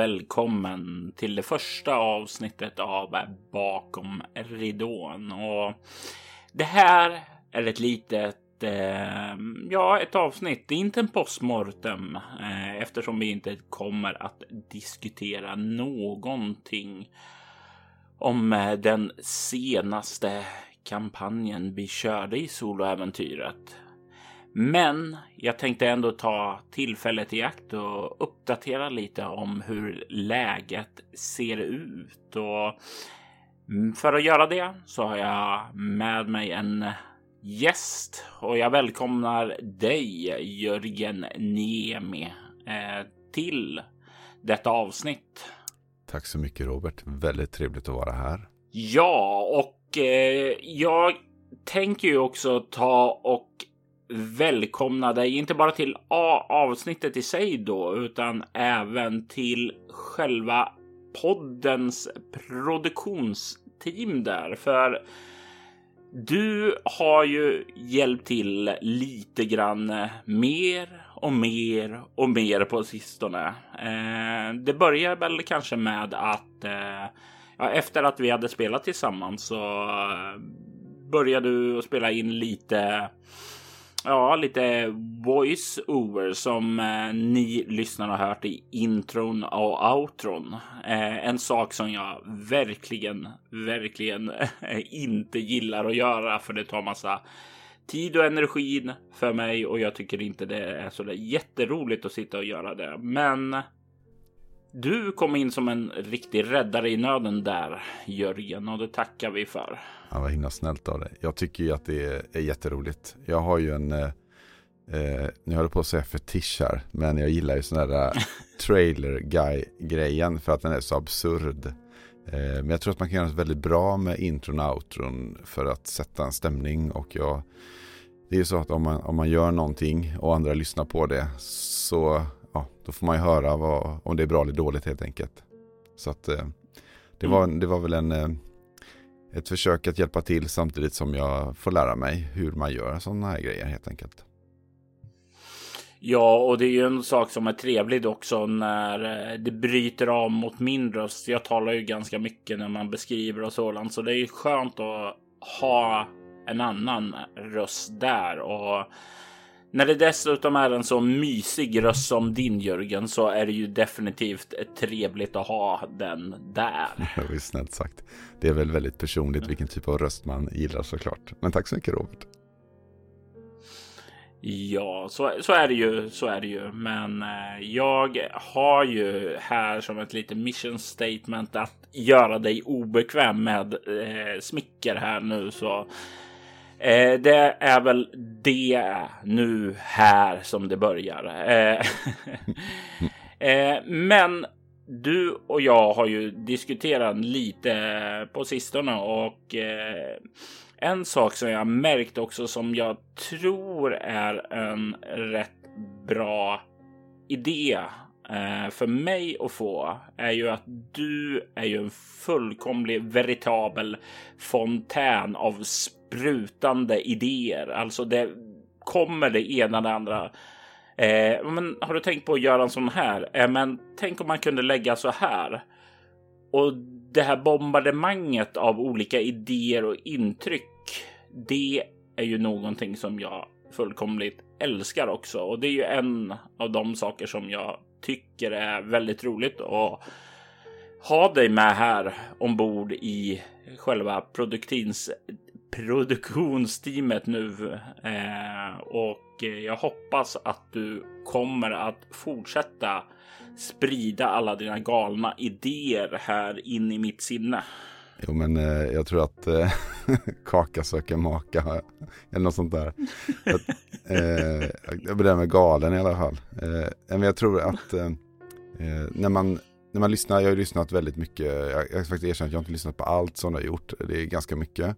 välkommen till det första avsnittet av Bakom ridån. Och det här är ett litet, eh, ja, ett avsnitt. Det är inte en postmortem eh, eftersom vi inte kommer att diskutera någonting om eh, den senaste kampanjen vi körde i soloäventyret. Men jag tänkte ändå ta tillfället i akt och uppdatera lite om hur läget ser ut. Och för att göra det så har jag med mig en gäst och jag välkomnar dig Jörgen Niemi eh, till detta avsnitt. Tack så mycket Robert. Väldigt trevligt att vara här. Ja, och eh, jag tänker ju också ta och välkomna dig, inte bara till avsnittet i sig då, utan även till själva poddens produktionsteam där. För du har ju hjälpt till lite grann mer och mer och mer på sistone. Eh, det börjar väl kanske med att eh, ja, efter att vi hade spelat tillsammans så eh, började du spela in lite Ja, lite voice over som eh, ni lyssnare har hört i intron och outron. Eh, en sak som jag verkligen, verkligen eh, inte gillar att göra för det tar massa tid och energin för mig och jag tycker inte det är så där jätteroligt att sitta och göra det. Men du kom in som en riktig räddare i nöden där, Jörgen, och det tackar vi för. Ja, vad himla snällt av dig. Jag tycker ju att det är, är jätteroligt. Jag har ju en, eh, eh nu håller på att säga fetisch här, men jag gillar ju sån där eh, trailer guy-grejen för att den är så absurd. Eh, men jag tror att man kan göra något väldigt bra med intron och outron för att sätta en stämning och jag det är ju så att om man, om man gör någonting och andra lyssnar på det så ja, då får man ju höra vad, om det är bra eller dåligt helt enkelt. Så att eh, det, var, det var väl en, eh, ett försök att hjälpa till samtidigt som jag får lära mig hur man gör sådana här grejer helt enkelt. Ja, och det är ju en sak som är trevlig också när eh, det bryter av mot min röst. Jag talar ju ganska mycket när man beskriver och sådant, så det är ju skönt att ha en annan röst där och när det dessutom är en så mysig röst som din Jörgen så är det ju definitivt trevligt att ha den där. Det är snällt sagt. Det är väl väldigt personligt vilken typ av röst man gillar såklart. Men tack så mycket Robert. Ja, så, så är det ju. Så är det ju. Men eh, jag har ju här som ett litet mission statement att göra dig obekväm med eh, smicker här nu. Så Eh, det är väl det nu här som det börjar. Eh, eh, men du och jag har ju diskuterat lite på sistone och eh, en sak som jag märkt också som jag tror är en rätt bra idé Eh, för mig att få är ju att du är ju en fullkomlig veritabel fontän av sprutande idéer. Alltså det kommer det ena det andra. Eh, men har du tänkt på att göra en sån här? Eh, men tänk om man kunde lägga så här. Och det här bombardemanget av olika idéer och intryck. Det är ju någonting som jag fullkomligt älskar också. Och det är ju en av de saker som jag tycker är väldigt roligt att ha dig med här ombord i själva produktins produktionsteamet nu eh, och jag hoppas att du kommer att fortsätta sprida alla dina galna idéer här in i mitt sinne. Jo, men eh, jag tror att eh, kaka söker maka eller något sånt där. att, eh, jag bedömer galen i alla fall. Eh, men jag tror att eh, eh, när man när man lyssnar, jag har lyssnat väldigt mycket, jag, jag faktiskt erkänna att jag inte lyssnat på allt som du har gjort, det är ganska mycket.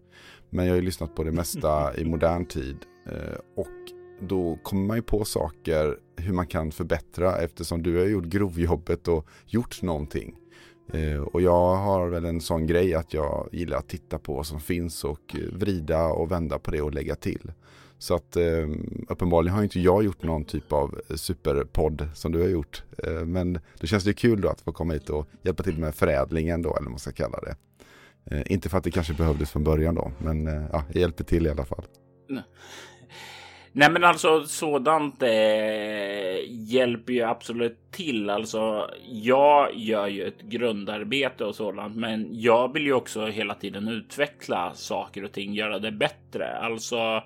Men jag har ju lyssnat på det mesta i modern tid. Eh, och då kommer man ju på saker hur man kan förbättra eftersom du har gjort grovjobbet och gjort någonting. Eh, och jag har väl en sån grej att jag gillar att titta på vad som finns och eh, vrida och vända på det och lägga till. Så att eh, uppenbarligen har inte jag gjort någon typ av superpodd som du har gjort. Men då känns det kul då att få komma hit och hjälpa till med förädlingen då, eller vad man ska kalla det. Inte för att det kanske behövdes från början då, men ja, jag hjälper till i alla fall. Nej, Nej men alltså sådant eh, hjälper ju absolut till. Alltså, jag gör ju ett grundarbete och sådant, men jag vill ju också hela tiden utveckla saker och ting, göra det bättre. Alltså,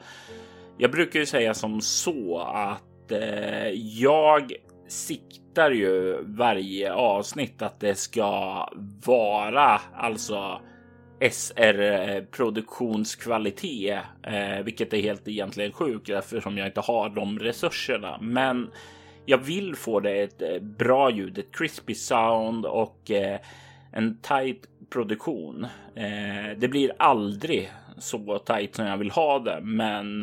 jag brukar ju säga som så att eh, jag siktar ju varje avsnitt att det ska vara alltså SR eh, produktionskvalitet, eh, vilket är helt egentligen sjukt eftersom jag inte har de resurserna. Men jag vill få det ett eh, bra ljud, ett crispy sound och eh, en tight produktion. Eh, det blir aldrig så tight som jag vill ha det, men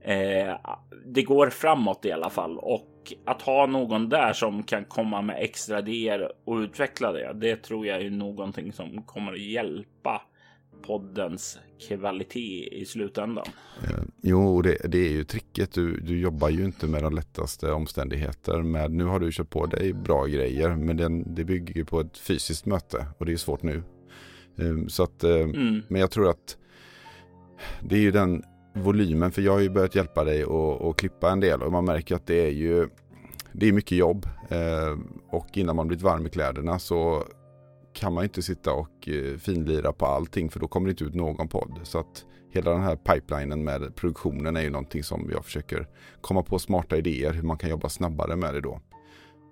eh, det går framåt i alla fall och att ha någon där som kan komma med extra idéer och utveckla det. Det tror jag är någonting som kommer att hjälpa poddens kvalitet i slutändan. Eh, jo, det, det, är ju tricket. Du, du jobbar ju inte med de lättaste omständigheter. Med, nu har du kört på dig bra grejer, men den, det bygger ju på ett fysiskt möte och det är svårt nu. Eh, så att, eh, mm. Men jag tror att det är ju den volymen, för jag har ju börjat hjälpa dig att klippa en del och man märker att det är ju det är mycket jobb eh, och innan man blivit varm i kläderna så kan man inte sitta och eh, finlira på allting för då kommer det inte ut någon podd. Så att hela den här pipelinen med produktionen är ju någonting som jag försöker komma på smarta idéer hur man kan jobba snabbare med det då.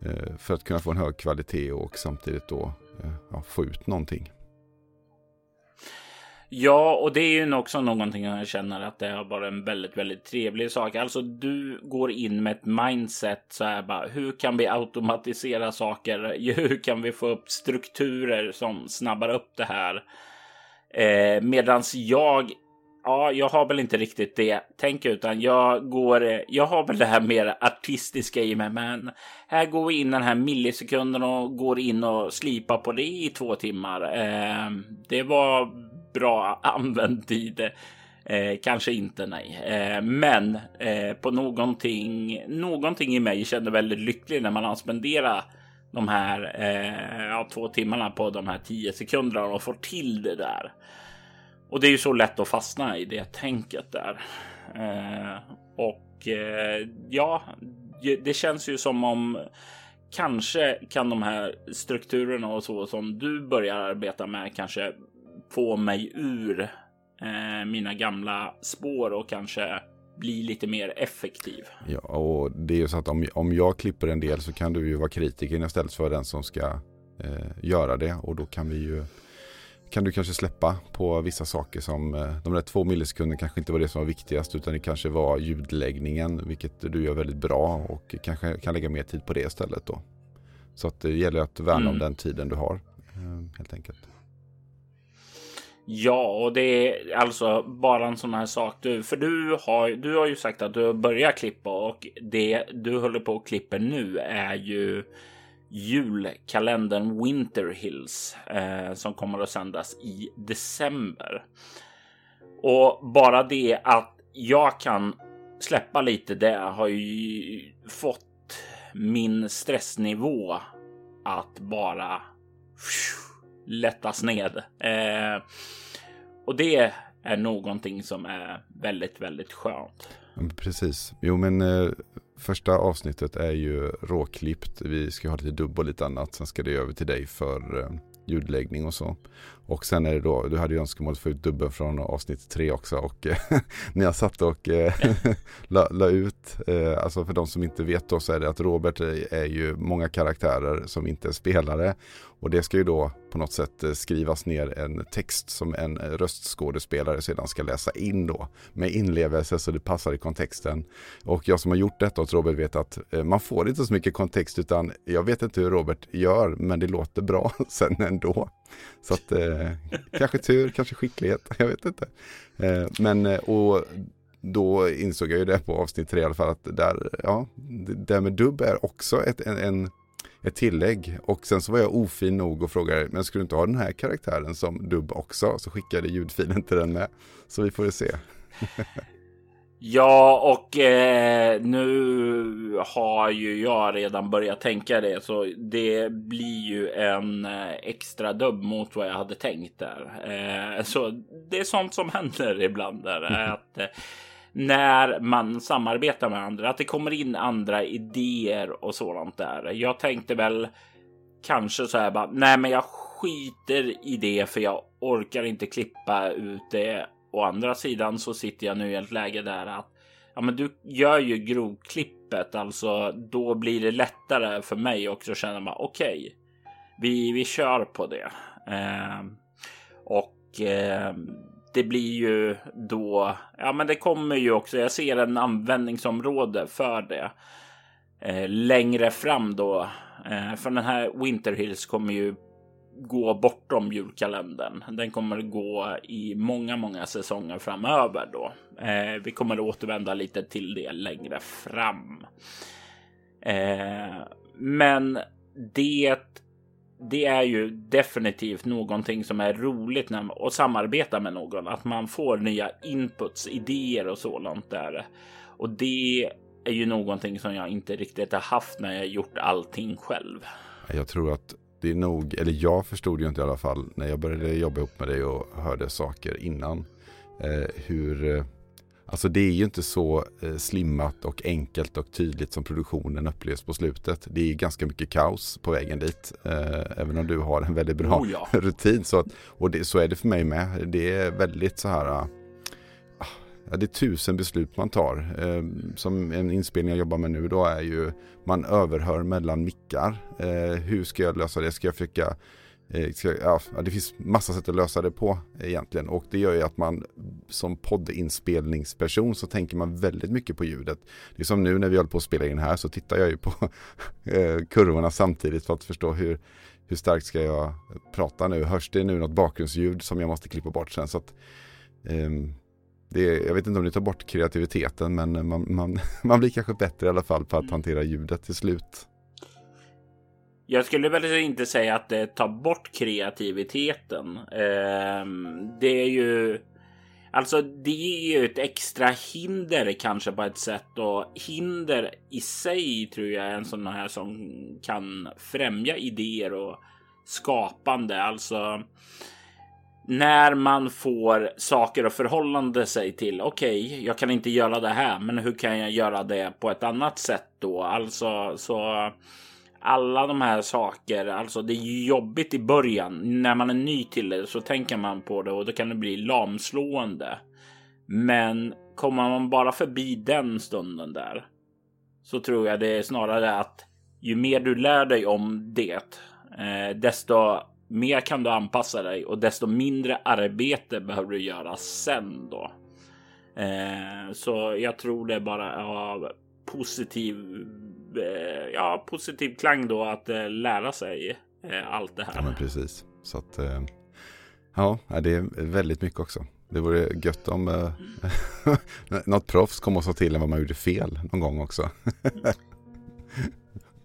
Eh, för att kunna få en hög kvalitet och samtidigt då eh, ja, få ut någonting. Ja, och det är ju också någonting jag känner att det har varit en väldigt, väldigt trevlig sak. Alltså, du går in med ett mindset så här bara. Hur kan vi automatisera saker? Hur kan vi få upp strukturer som snabbar upp det här? Eh, medans jag Ja, jag har väl inte riktigt det tänk utan jag går. Jag har väl det här mer artistiska i mig, men här går vi in den här millisekunden och går in och slipar på det i två timmar. Eh, det var bra använd tid. Eh, kanske inte, nej. Eh, men eh, på någonting, någonting i mig kände väldigt lycklig när man har spenderat de här eh, ja, två timmarna på de här tio sekunderna och får till det där. Och det är ju så lätt att fastna i det tänket där. Eh, och eh, ja, det känns ju som om kanske kan de här strukturerna och så som du börjar arbeta med kanske få mig ur eh, mina gamla spår och kanske bli lite mer effektiv. Ja, och det är ju så att om, om jag klipper en del så kan du ju vara kritiker istället för den som ska eh, göra det och då kan vi ju kan du kanske släppa på vissa saker som eh, de där två millisekunderna kanske inte var det som var viktigast utan det kanske var ljudläggningen vilket du gör väldigt bra och kanske kan lägga mer tid på det istället då. Så att det gäller att värna mm. om den tiden du har eh, helt enkelt. Ja, och det är alltså bara en sån här sak. Du, för du har, du har ju sagt att du börjar klippa och det du håller på att klippa nu är ju julkalendern Winter Hills eh, som kommer att sändas i december. Och bara det att jag kan släppa lite det har ju fått min stressnivå att bara lättas ned. Eh, och det är någonting som är väldigt, väldigt skönt. Precis. Jo, men eh, första avsnittet är ju råklippt. Vi ska ha lite dubb och lite annat. Sen ska det över till dig för eh, ljudläggning och så. Och sen är det då, du hade ju önskemål att få ut dubben från avsnitt tre också och när jag satt och eh, la, la, ut, eh, alltså för de som inte vet då så är det att Robert är ju många karaktärer som inte är spelare och det ska ju då på något sätt eh, skrivas ner en text som en röstskådespelare sedan ska läsa in då med inlevelse så det passar i kontexten. Och jag som har gjort detta åt Robert vet att eh, man får inte så mycket kontext utan jag vet inte hur Robert gör men det låter bra sen ändå. Så att eh, kanske tur, kanske skicklighet, jag vet inte. Eh, men eh, och då insåg jag ju det på avsnitt tre i alla fall att där, ja, det där med dubb är också ett, en, en, ett tillägg. Och sen så var jag ofin nog och frågade, men skulle du inte ha den här karaktären som dubb också? Så skickade ljudfilen till den med. Så vi får ju se. Ja, och eh, nu har ju jag redan börjat tänka det, så det blir ju en eh, extra dubb mot vad jag hade tänkt där. Eh, så det är sånt som händer ibland där, att eh, när man samarbetar med andra, att det kommer in andra idéer och sådant där. Jag tänkte väl kanske så här bara, nej, men jag skiter i det för jag orkar inte klippa ut det Å andra sidan så sitter jag nu i ett läge där att ja, men du gör ju grovklippet, alltså då blir det lättare för mig också att känna mig okej. Okay, vi, vi kör på det. Eh, och eh, det blir ju då, ja, men det kommer ju också. Jag ser en användningsområde för det eh, längre fram då. Eh, för den här Winter Hills kommer ju gå bortom julkalendern. Den kommer gå i många, många säsonger framöver då. Eh, vi kommer återvända lite till det längre fram. Eh, men det, det är ju definitivt någonting som är roligt när att samarbeta med någon, att man får nya inputs, idéer och sådant där. Och det är ju någonting som jag inte riktigt har haft när jag gjort allting själv. Jag tror att det är nog, eller jag förstod ju inte i alla fall när jag började jobba ihop med dig och hörde saker innan. Eh, hur, eh, alltså det är ju inte så eh, slimmat och enkelt och tydligt som produktionen upplevs på slutet. Det är ganska mycket kaos på vägen dit. Eh, även om du har en väldigt bra oh ja. rutin. Så, att, och det, så är det för mig med. Det är väldigt så här ja, det är tusen beslut man tar. Eh, som en inspelning jag jobbar med nu då är ju man överhör mellan mickar. Eh, hur ska jag lösa det? Ska jag försöka eh, ska, ja, det finns massa sätt att lösa det på egentligen och det gör ju att man som poddinspelningsperson så tänker man väldigt mycket på ljudet. Det är som nu när vi håller på att spela in här så tittar jag ju på eh, kurvorna samtidigt för att förstå hur, hur starkt ska jag prata nu. Hörs det nu något bakgrundsljud som jag måste klippa bort sen så att um, är, jag vet inte om det tar bort kreativiteten men man, man, man blir kanske bättre i alla fall på att hantera ljudet till slut. Jag skulle väl inte säga att det tar bort kreativiteten. Eh, det är ju Alltså det är ju ett extra hinder kanske på ett sätt och hinder i sig tror jag är en sån här som kan främja idéer och skapande. Alltså när man får saker att förhålla sig till. Okej, okay, jag kan inte göra det här, men hur kan jag göra det på ett annat sätt då? Alltså så alla de här saker, alltså det är jobbigt i början. När man är ny till det så tänker man på det och då kan det bli lamslående. Men kommer man bara förbi den stunden där så tror jag det är snarare att ju mer du lär dig om det, eh, desto mer kan du anpassa dig och desto mindre arbete behöver du göra sen då. Eh, så jag tror det är bara av positiv, eh, ja, positiv klang då att eh, lära sig eh, allt det här. Ja, men precis. Så att, eh, ja, det är väldigt mycket också. Det vore gött om eh, något proffs kom och sa till en vad man gjorde fel någon gång också.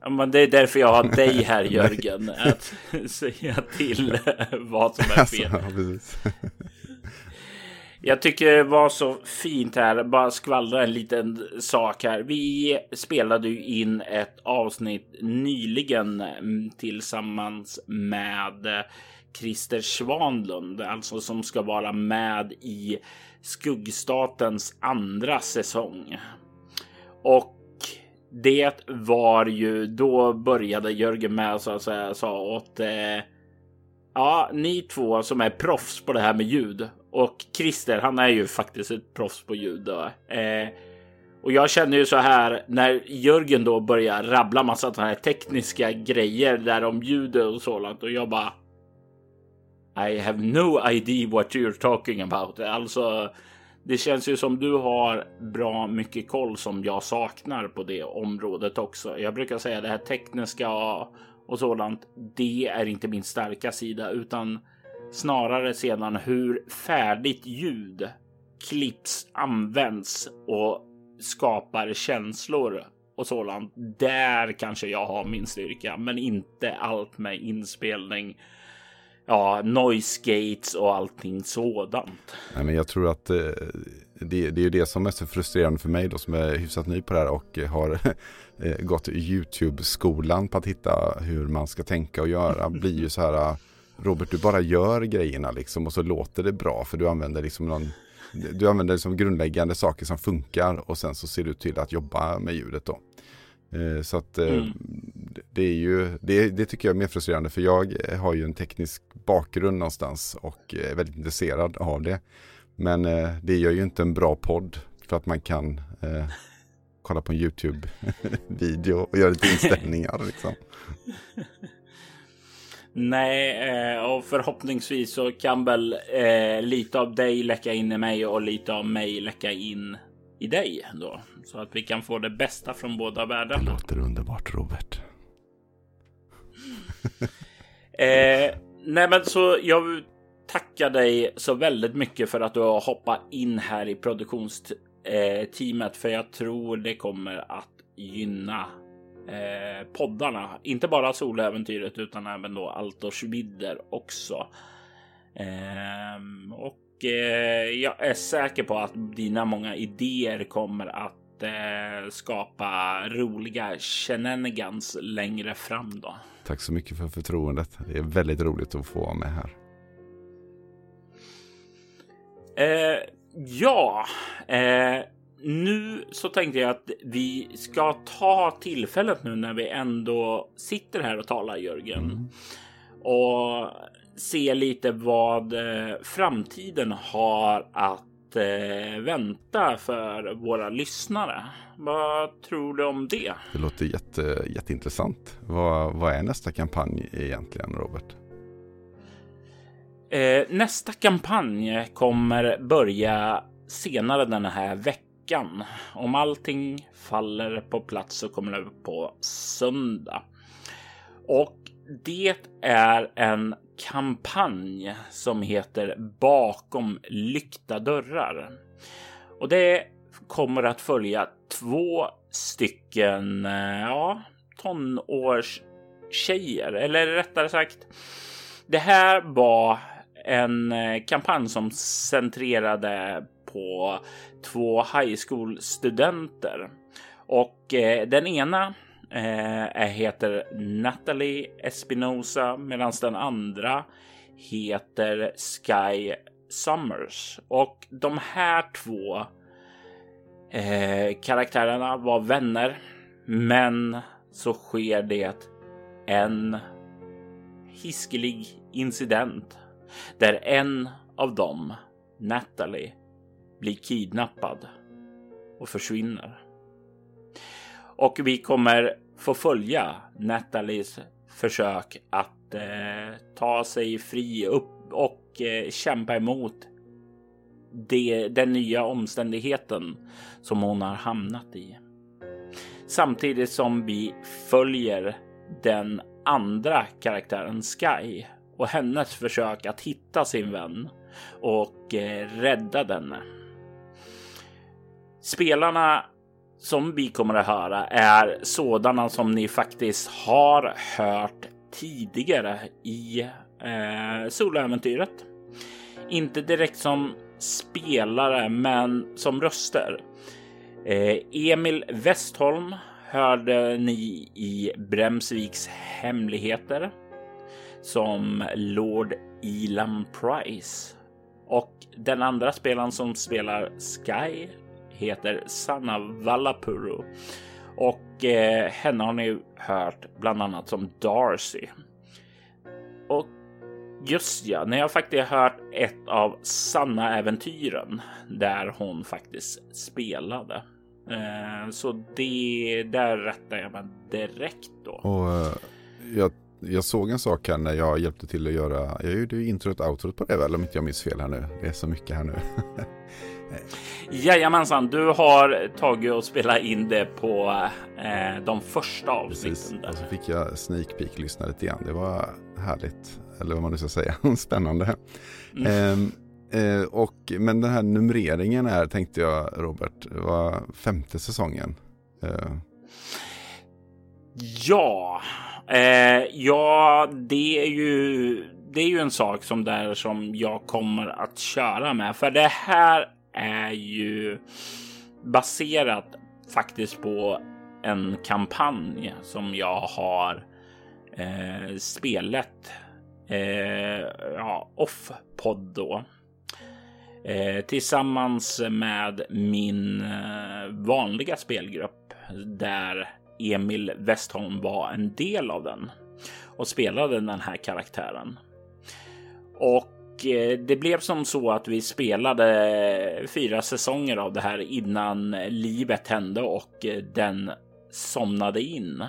Ja, men det är därför jag har dig här Jörgen. att säga till vad som är fel. Alltså, ja, jag tycker det var så fint här. Bara skvallra en liten sak här. Vi spelade ju in ett avsnitt nyligen mm, tillsammans med Christer Svanlund, alltså som ska vara med i Skuggstatens andra säsong. Och det var ju då började Jörgen med så att säga sa åt eh, ja, ni två som är proffs på det här med ljud och Christer, han är ju faktiskt ett proffs på ljud. Då. Eh, och jag känner ju så här när Jörgen då börjar rabbla massa sådana här tekniska grejer där om ljudet och sådant och jag bara. I have no idea what you're talking about. Alltså, det känns ju som du har bra mycket koll som jag saknar på det området också. Jag brukar säga det här tekniska och sådant. Det är inte min starka sida utan snarare sedan hur färdigt ljud klipps, används och skapar känslor och sådant. Där kanske jag har min styrka, men inte allt med inspelning ja, noise gates och allting sådant. Nej, men jag tror att eh, det, det är ju det som är så frustrerande för mig då som är hyfsat ny på det här och har eh, gått YouTube-skolan på att hitta hur man ska tänka och göra. Blir ju så här, Robert du bara gör grejerna liksom och så låter det bra för du använder liksom någon du använder liksom grundläggande saker som funkar och sen så ser du till att jobba med ljudet då. Eh, så att eh, mm. Det är ju, det, det, tycker jag är mer frustrerande för jag har ju en teknisk bakgrund någonstans och är väldigt intresserad av det. Men eh, det gör ju inte en bra podd för att man kan eh, kolla på en YouTube-video och göra lite inställningar. liksom. Nej, eh, och förhoppningsvis så kan väl eh, lite av dig läcka in i mig och lite av mig läcka in i dig då. Så att vi kan få det bästa från båda världarna. Det låter underbart Robert. eh, nej men så jag tackar dig så väldigt mycket för att du har hoppat in här i produktionsteamet. För jag tror det kommer att gynna eh, poddarna. Inte bara soläventyret utan även då Altors vidder också. Eh, och eh, jag är säker på att dina många idéer kommer att eh, skapa roliga shenanigans längre fram då. Tack så mycket för förtroendet. Det är väldigt roligt att få vara med här. Eh, ja, eh, nu så tänkte jag att vi ska ta tillfället nu när vi ändå sitter här och talar Jörgen mm. och se lite vad eh, framtiden har att eh, vänta för våra lyssnare. Vad tror du om det? Det låter jätte, jätteintressant. Vad, vad är nästa kampanj egentligen, Robert? Eh, nästa kampanj kommer börja senare den här veckan. Om allting faller på plats så kommer det på söndag. Och det är en kampanj som heter Bakom lyckta dörrar. Och det kommer att följa två stycken eh, ja, tonårstjejer, eller rättare sagt. Det här var en eh, kampanj som centrerade på två high school studenter och eh, den ena Eh, eh, heter Natalie Espinosa medan den andra heter Sky Summers och de här två eh, karaktärerna var vänner. Men så sker det en hiskelig incident där en av dem, Natalie, blir kidnappad och försvinner. Och vi kommer få följa Nathalies försök att eh, ta sig fri upp och eh, kämpa emot det, den nya omständigheten som hon har hamnat i. Samtidigt som vi följer den andra karaktären Sky och hennes försök att hitta sin vän och eh, rädda denne. Spelarna som vi kommer att höra är sådana som ni faktiskt har hört tidigare i eh, soloäventyret. Inte direkt som spelare, men som röster. Eh, Emil Westholm hörde ni i Bremsviks hemligheter som Lord Elam Price. Och den andra spelaren som spelar Sky heter Sanna Vallapuro. Och eh, henne har ni hört bland annat som Darcy. Och just ja, ni har faktiskt hört ett av Sanna-äventyren där hon faktiskt spelade. Eh, så det där rättar jag mig direkt då. Och eh, jag jag såg en sak här när jag hjälpte till att göra, jag gjorde ju introt och outrot på det väl om inte jag minns fel här nu. Det är så mycket här nu. Jajamensan, du har tagit och spelat in det på eh, de första avsnitten. Precis, och så fick jag sneak peek lyssna lite grann. Det var härligt, eller vad man nu ska säga, spännande. Mm. Eh, eh, och, men den här numreringen är, tänkte jag Robert, var femte säsongen. Eh. Ja, Eh, ja, det är ju. Det är ju en sak som där som jag kommer att köra med, för det här är ju baserat faktiskt på en kampanj som jag har eh, spelat eh, ja, off-podd då. Eh, tillsammans med min eh, vanliga spelgrupp där Emil Westholm var en del av den och spelade den här karaktären. Och och eh, det blev som så att vi spelade fyra säsonger av det här innan livet hände och eh, den somnade in.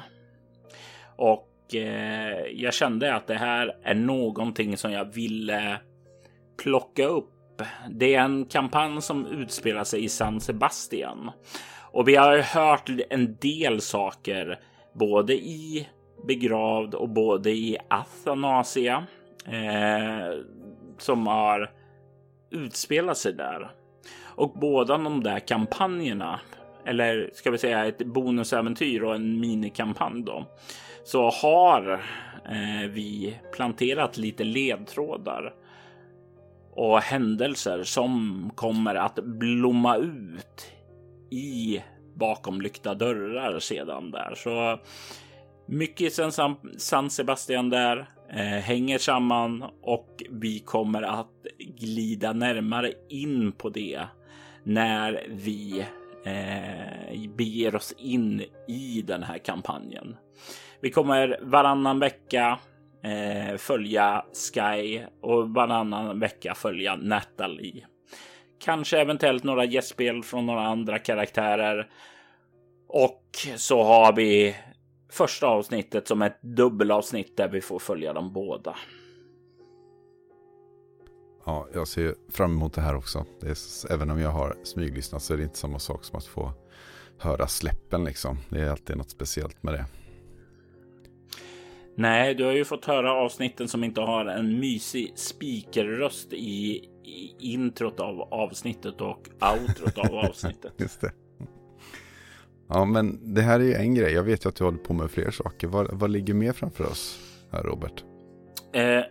Och eh, jag kände att det här är någonting som jag ville plocka upp. Det är en kampanj som utspelar sig i San Sebastian och vi har hört en del saker både i begravd och både i Athanasia eh, som har utspelat sig där. Och båda de där kampanjerna, eller ska vi säga ett bonusäventyr och en minikampanj då, så har eh, vi planterat lite ledtrådar och händelser som kommer att blomma ut i bakom lyckta dörrar sedan där. Så mycket sen San Sebastian där Eh, hänger samman och vi kommer att glida närmare in på det när vi eh, beger oss in i den här kampanjen. Vi kommer varannan vecka eh, följa Sky och varannan vecka följa Natalie. Kanske eventuellt några gästspel från några andra karaktärer. Och så har vi första avsnittet som ett dubbelavsnitt där vi får följa dem båda. Ja, jag ser fram emot det här också. Det är, även om jag har smyglyssnat så är det inte samma sak som att få höra släppen liksom. Det är alltid något speciellt med det. Nej, du har ju fått höra avsnitten som inte har en mysig speakerröst i, i introt av avsnittet och outrot av avsnittet. Just det. Ja, men det här är ju en grej. Jag vet ju att du håller på med fler saker. Vad, vad ligger mer framför oss här, Robert? Eh,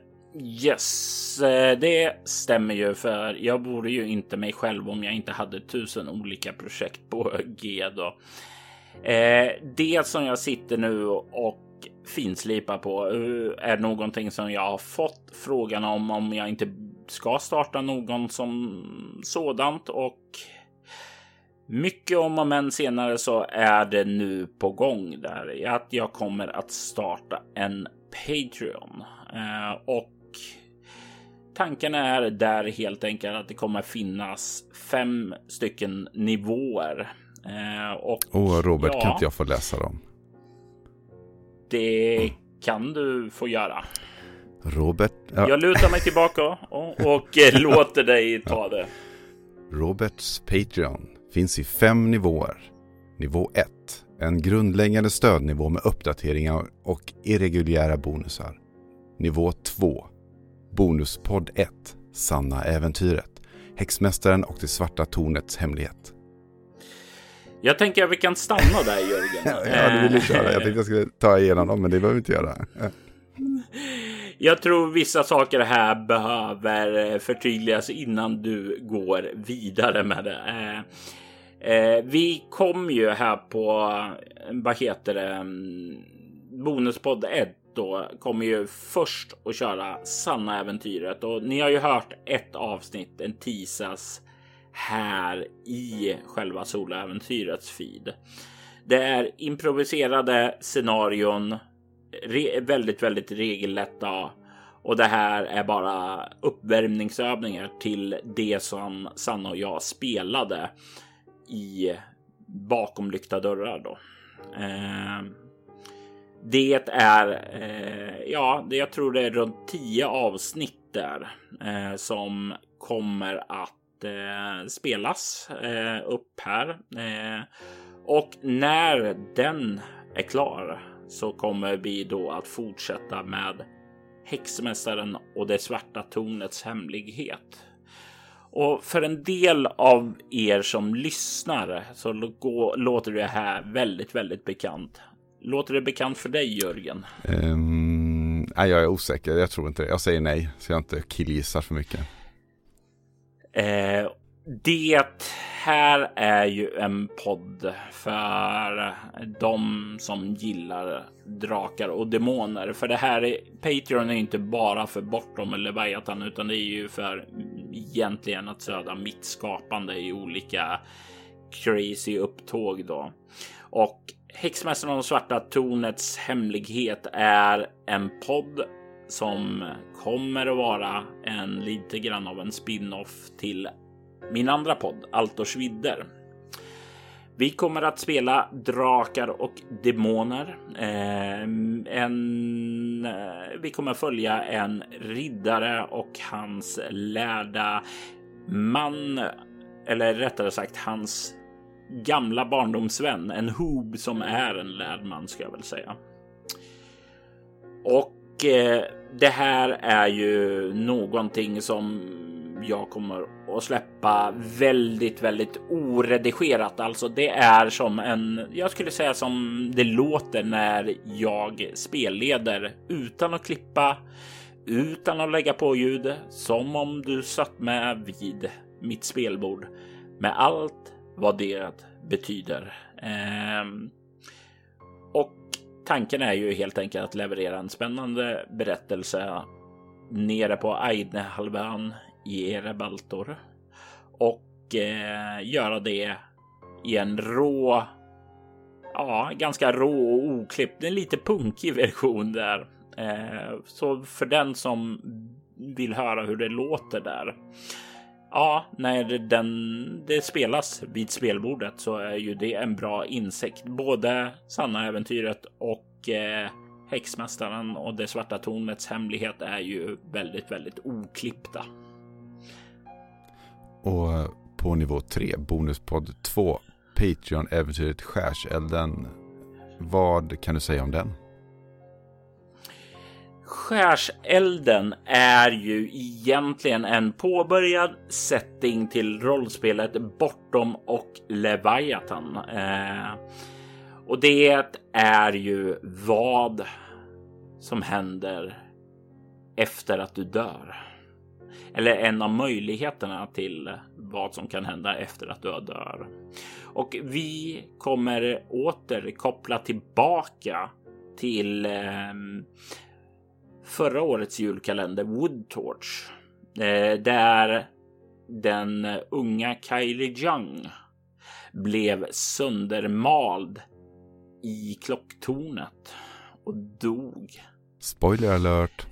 yes, eh, det stämmer ju för jag vore ju inte mig själv om jag inte hade tusen olika projekt på G då. Eh, det som jag sitter nu och finslipar på eh, är någonting som jag har fått frågan om om jag inte ska starta någon som sådant och mycket om och men senare så är det nu på gång där att jag kommer att starta en Patreon eh, och tanken är där helt enkelt att det kommer finnas fem stycken nivåer. Eh, och oh, Robert, ja, kan inte jag få läsa dem? Det kan du få göra. Robert. Ja. Jag lutar mig tillbaka och, och eh, låter dig ta det. Roberts Patreon finns i fem nivåer. Nivå 1. En grundläggande stödnivå med uppdateringar och irreguljära bonusar. Nivå 2. Bonuspodd 1. Sanna äventyret. Häxmästaren och det svarta tornets hemlighet. Jag tänker att vi kan stanna där Jörgen. ja, du ville köra. Jag tänkte jag skulle ta igenom dem, men det behöver vi inte göra. Jag tror vissa saker här behöver förtydligas innan du går vidare med det. Eh, vi kom ju här på, eh, vad heter det, mm, Bonuspodd 1 då kommer ju först att köra sanna äventyret. Och ni har ju hört ett avsnitt, en teasas här i själva soläventyrets feed. Det är improviserade scenarion, väldigt, väldigt regellätta. Och det här är bara uppvärmningsövningar till det som Sanna och jag spelade i bakom lyckta dörrar då. Eh, det är, eh, ja, det, jag tror det är runt tio avsnitt där eh, som kommer att eh, spelas eh, upp här. Eh, och när den är klar så kommer vi då att fortsätta med Häxmästaren och det svarta tornets hemlighet. Och för en del av er som lyssnar så låter det här väldigt, väldigt bekant. Låter det bekant för dig Jörgen? Um, nej, jag är osäker. Jag tror inte det. Jag säger nej så jag inte killgissar för mycket. Eh, Det här är ju en podd för de som gillar drakar och demoner. För det här är Patreon är inte bara för Bortom eller Leviathan, utan det är ju för egentligen att söda mitt skapande i olika crazy upptåg då. Och Häxmästaren och Svarta Tornets hemlighet är en podd som kommer att vara en lite grann av en spin-off till min andra podd Altors vidder. Vi kommer att spela drakar och demoner. Eh, en, eh, vi kommer följa en riddare och hans lärda man, eller rättare sagt hans gamla barndomsvän, en hob som är en lärd man ska jag väl säga. Och eh, det här är ju någonting som jag kommer att släppa väldigt, väldigt oredigerat. Alltså det är som en, jag skulle säga som det låter när jag spelleder utan att klippa, utan att lägga på ljud, som om du satt med vid mitt spelbord med allt vad det betyder. Ehm, och tanken är ju helt enkelt att leverera en spännande berättelse nere på Aidnehalvön i Erebaltor och eh, göra det i en rå, ja, ganska rå och oklippt, en lite punkig version där. Eh, så för den som vill höra hur det låter där. Ja, när den, det spelas vid spelbordet så är ju det en bra insikt. Både sanna äventyret och eh, Häxmästaren och det svarta tornets hemlighet är ju väldigt, väldigt oklippta. Och på nivå 3, Bonuspodd 2, Patreon-äventyret Skärselden. Vad kan du säga om den? Skärselden är ju egentligen en påbörjad setting till rollspelet Bortom och Leviathan. Eh, och det är ju vad som händer efter att du dör. Eller en av möjligheterna till vad som kan hända efter att du dör. Och vi kommer åter koppla tillbaka till eh, förra årets julkalender Woodtorch. Eh, där den unga Kylie Young blev söndermald i klocktornet och dog. Spoiler alert.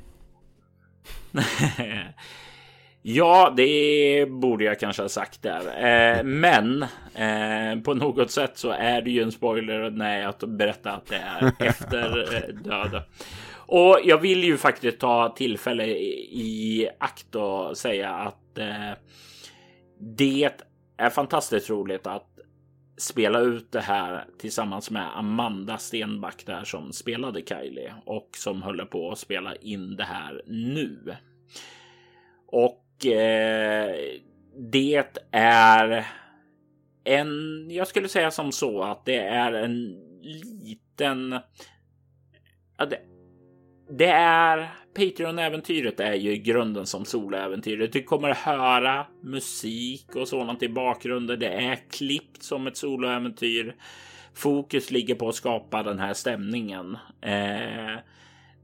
ja, det borde jag kanske ha sagt där. Eh, men eh, på något sätt så är det ju en spoiler när jag berättar att det är efter eh, döden. Och jag vill ju faktiskt ta tillfälle i akt och säga att eh, det är fantastiskt roligt att spela ut det här tillsammans med Amanda Stenback där som spelade Kylie och som håller på att spela in det här nu. Och Eh, det är en, jag skulle säga som så att det är en liten, ja, det, det är Patreon-äventyret är ju i grunden som soloäventyret. Du kommer höra musik och sådant i bakgrunden. Det är klippt som ett soloäventyr. Fokus ligger på att skapa den här stämningen. Eh,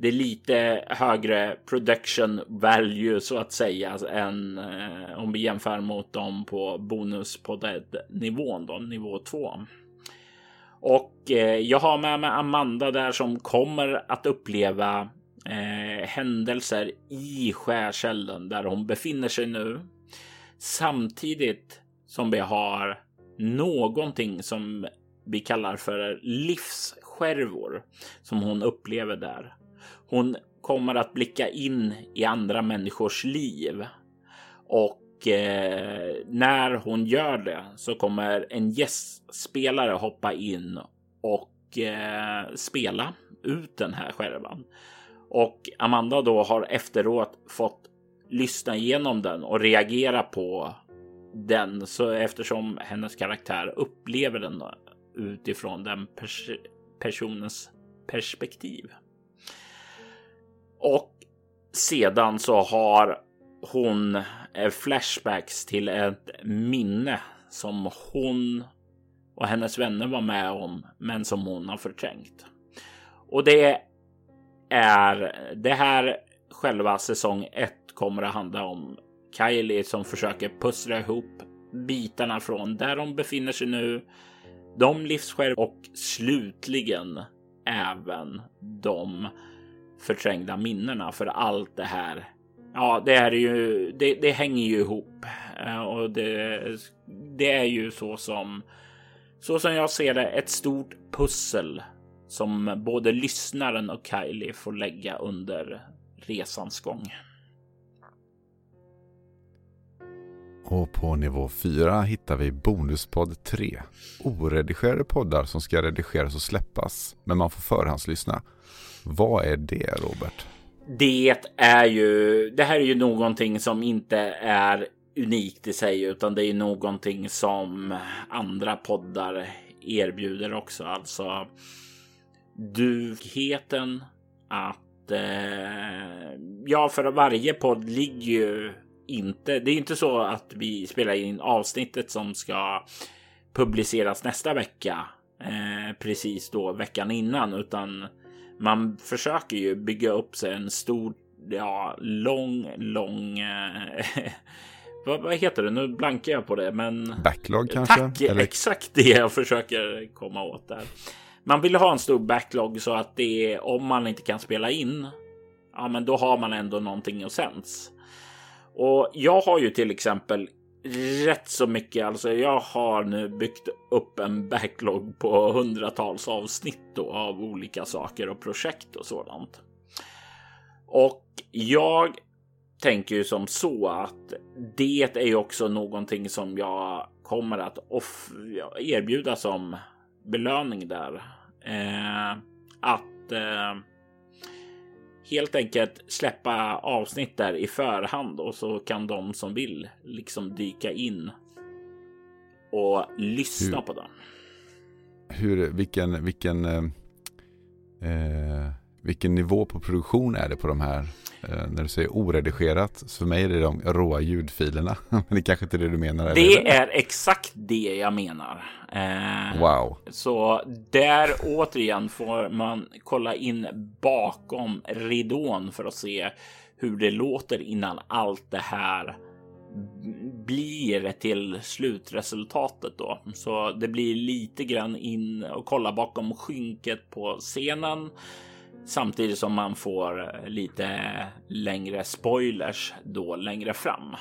det är lite högre production value så att säga än eh, om vi jämför mot dem på bonus på nivån då, nivå 2. Och eh, jag har med mig Amanda där som kommer att uppleva eh, händelser i skärkällan där hon befinner sig nu. Samtidigt som vi har någonting som vi kallar för livsskärvor som hon upplever där. Hon kommer att blicka in i andra människors liv och eh, när hon gör det så kommer en gästspelare hoppa in och eh, spela ut den här skärvan. Och Amanda då har efteråt fått lyssna igenom den och reagera på den så eftersom hennes karaktär upplever den utifrån den pers personens perspektiv. Och sedan så har hon eh, flashbacks till ett minne som hon och hennes vänner var med om, men som hon har förträngt. Och det är det här själva säsong 1 kommer att handla om Kylie som försöker pussla ihop bitarna från där de befinner sig nu, de livsskär och slutligen även de förträngda minnena för allt det här. Ja, det är ju, det, det hänger ju ihop eh, och det, det är ju så som så som jag ser det ett stort pussel som både lyssnaren och Kylie får lägga under resans gång. Och på nivå 4 hittar vi Bonuspodd 3. Oredigerade poddar som ska redigeras och släppas, men man får förhandslyssna. Vad är det, Robert? Det är ju, det här är ju någonting som inte är unikt i sig, utan det är någonting som andra poddar erbjuder också. Alltså dugheten att eh, ja, för varje podd ligger ju inte. Det är inte så att vi spelar in avsnittet som ska publiceras nästa vecka eh, precis då veckan innan, utan man försöker ju bygga upp sig en stor, ja, lång, lång eh, vad, vad, heter det? Nu blankar jag på det, men backlog kanske? Tack, Eller? exakt det jag försöker komma åt där. Man vill ha en stor backlog så att det är om man inte kan spela in. Ja, men då har man ändå någonting att sänds. Och jag har ju till exempel rätt så mycket. Alltså, jag har nu byggt upp en backlog på hundratals avsnitt då, av olika saker och projekt och sådant. Och jag tänker ju som så att det är ju också någonting som jag kommer att erbjuda som belöning där. Eh, att eh, helt enkelt släppa avsnitt där i förhand och så kan de som vill liksom dyka in och lyssna hur, på den. Hur, vilken, vilken, eh, eh vilken nivå på produktion är det på de här Eh, när du säger oredigerat, så för mig är det de råa ljudfilerna. Men det kanske inte är det du menar? Det eller? är exakt det jag menar. Eh, wow. Så där återigen får man kolla in bakom ridån för att se hur det låter innan allt det här blir till slutresultatet då. Så det blir lite grann in och kolla bakom skynket på scenen Samtidigt som man får eh, lite längre spoilers då längre fram.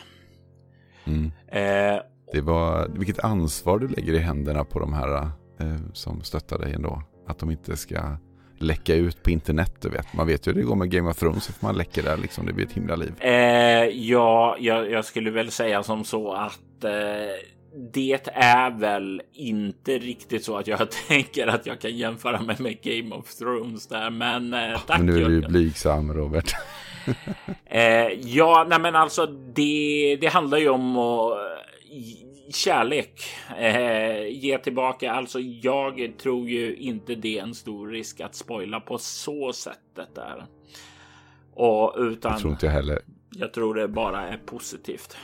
Mm. Eh, det var vilket ansvar du lägger i händerna på de här eh, som stöttar dig ändå. Att de inte ska läcka ut på internet. Du vet. Man vet ju hur det går med Game of Thrones. Att man läcker där liksom. Det blir ett himla liv. Eh, ja, jag, jag, skulle väl säga som så att eh, det är väl inte riktigt så att jag tänker att jag kan jämföra mig med Game of Thrones där, men eh, tack. Men nu är du blygsam Robert. eh, ja, nej, men alltså det, det handlar ju om att kärlek eh, ge tillbaka. Alltså, jag tror ju inte det är en stor risk att spoila på så sättet där. Och utan. Jag tror inte jag heller. Jag tror det bara är positivt.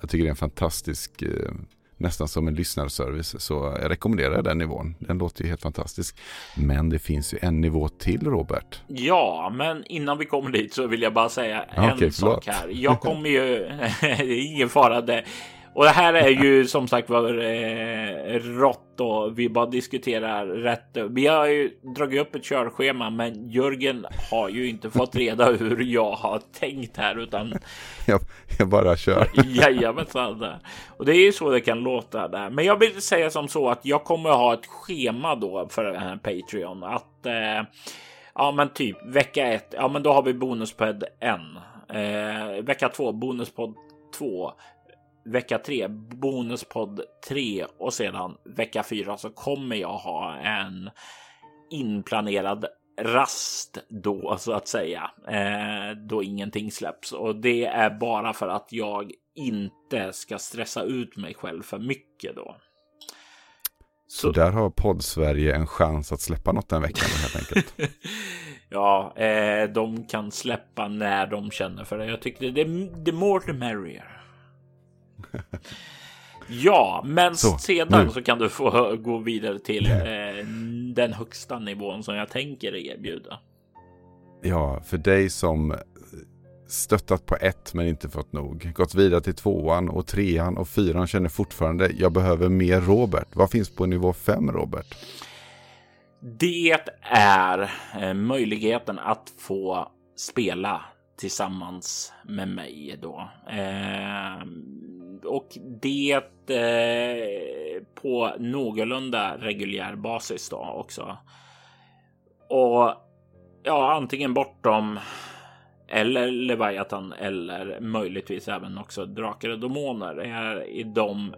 Jag tycker det är en fantastisk, eh, nästan som en lyssnarservice. Så jag rekommenderar den nivån. Den låter ju helt fantastisk. Men det finns ju en nivå till Robert. Ja, men innan vi kommer dit så vill jag bara säga en okay, sak här. Jag kommer ju, det är ingen fara. Det, och det här är ju som sagt var eh, rått och vi bara diskuterar rätt. Vi har ju dragit upp ett körschema, men Jörgen har ju inte fått reda hur jag har tänkt här utan jag, jag bara kör. Jajamensan. Och det är ju så det kan låta där. Men jag vill säga som så att jag kommer ha ett schema då för den här Patreon att eh, ja, men typ vecka ett. Ja, men då har vi bonuspodd en. Eh, vecka två bonuspodd två vecka tre, bonuspodd tre och sedan vecka fyra så kommer jag ha en inplanerad rast då så att säga, eh, då ingenting släpps och det är bara för att jag inte ska stressa ut mig själv för mycket då. Så, så där har podd Sverige en chans att släppa något den veckan helt enkelt. ja, eh, de kan släppa när de känner för det. Jag tycker det, det more the merrier. Ja, men så, sedan nu. så kan du få gå vidare till eh, den högsta nivån som jag tänker erbjuda. Ja, för dig som stöttat på ett men inte fått nog. Gått vidare till tvåan och trean och fyran känner fortfarande jag behöver mer Robert. Vad finns på nivå fem Robert? Det är eh, möjligheten att få spela tillsammans med mig då. Eh, och det eh, på någorlunda reguljär basis då också. Och ja, antingen bortom eller Leviathan eller möjligtvis även också Drakar och Demoner är i de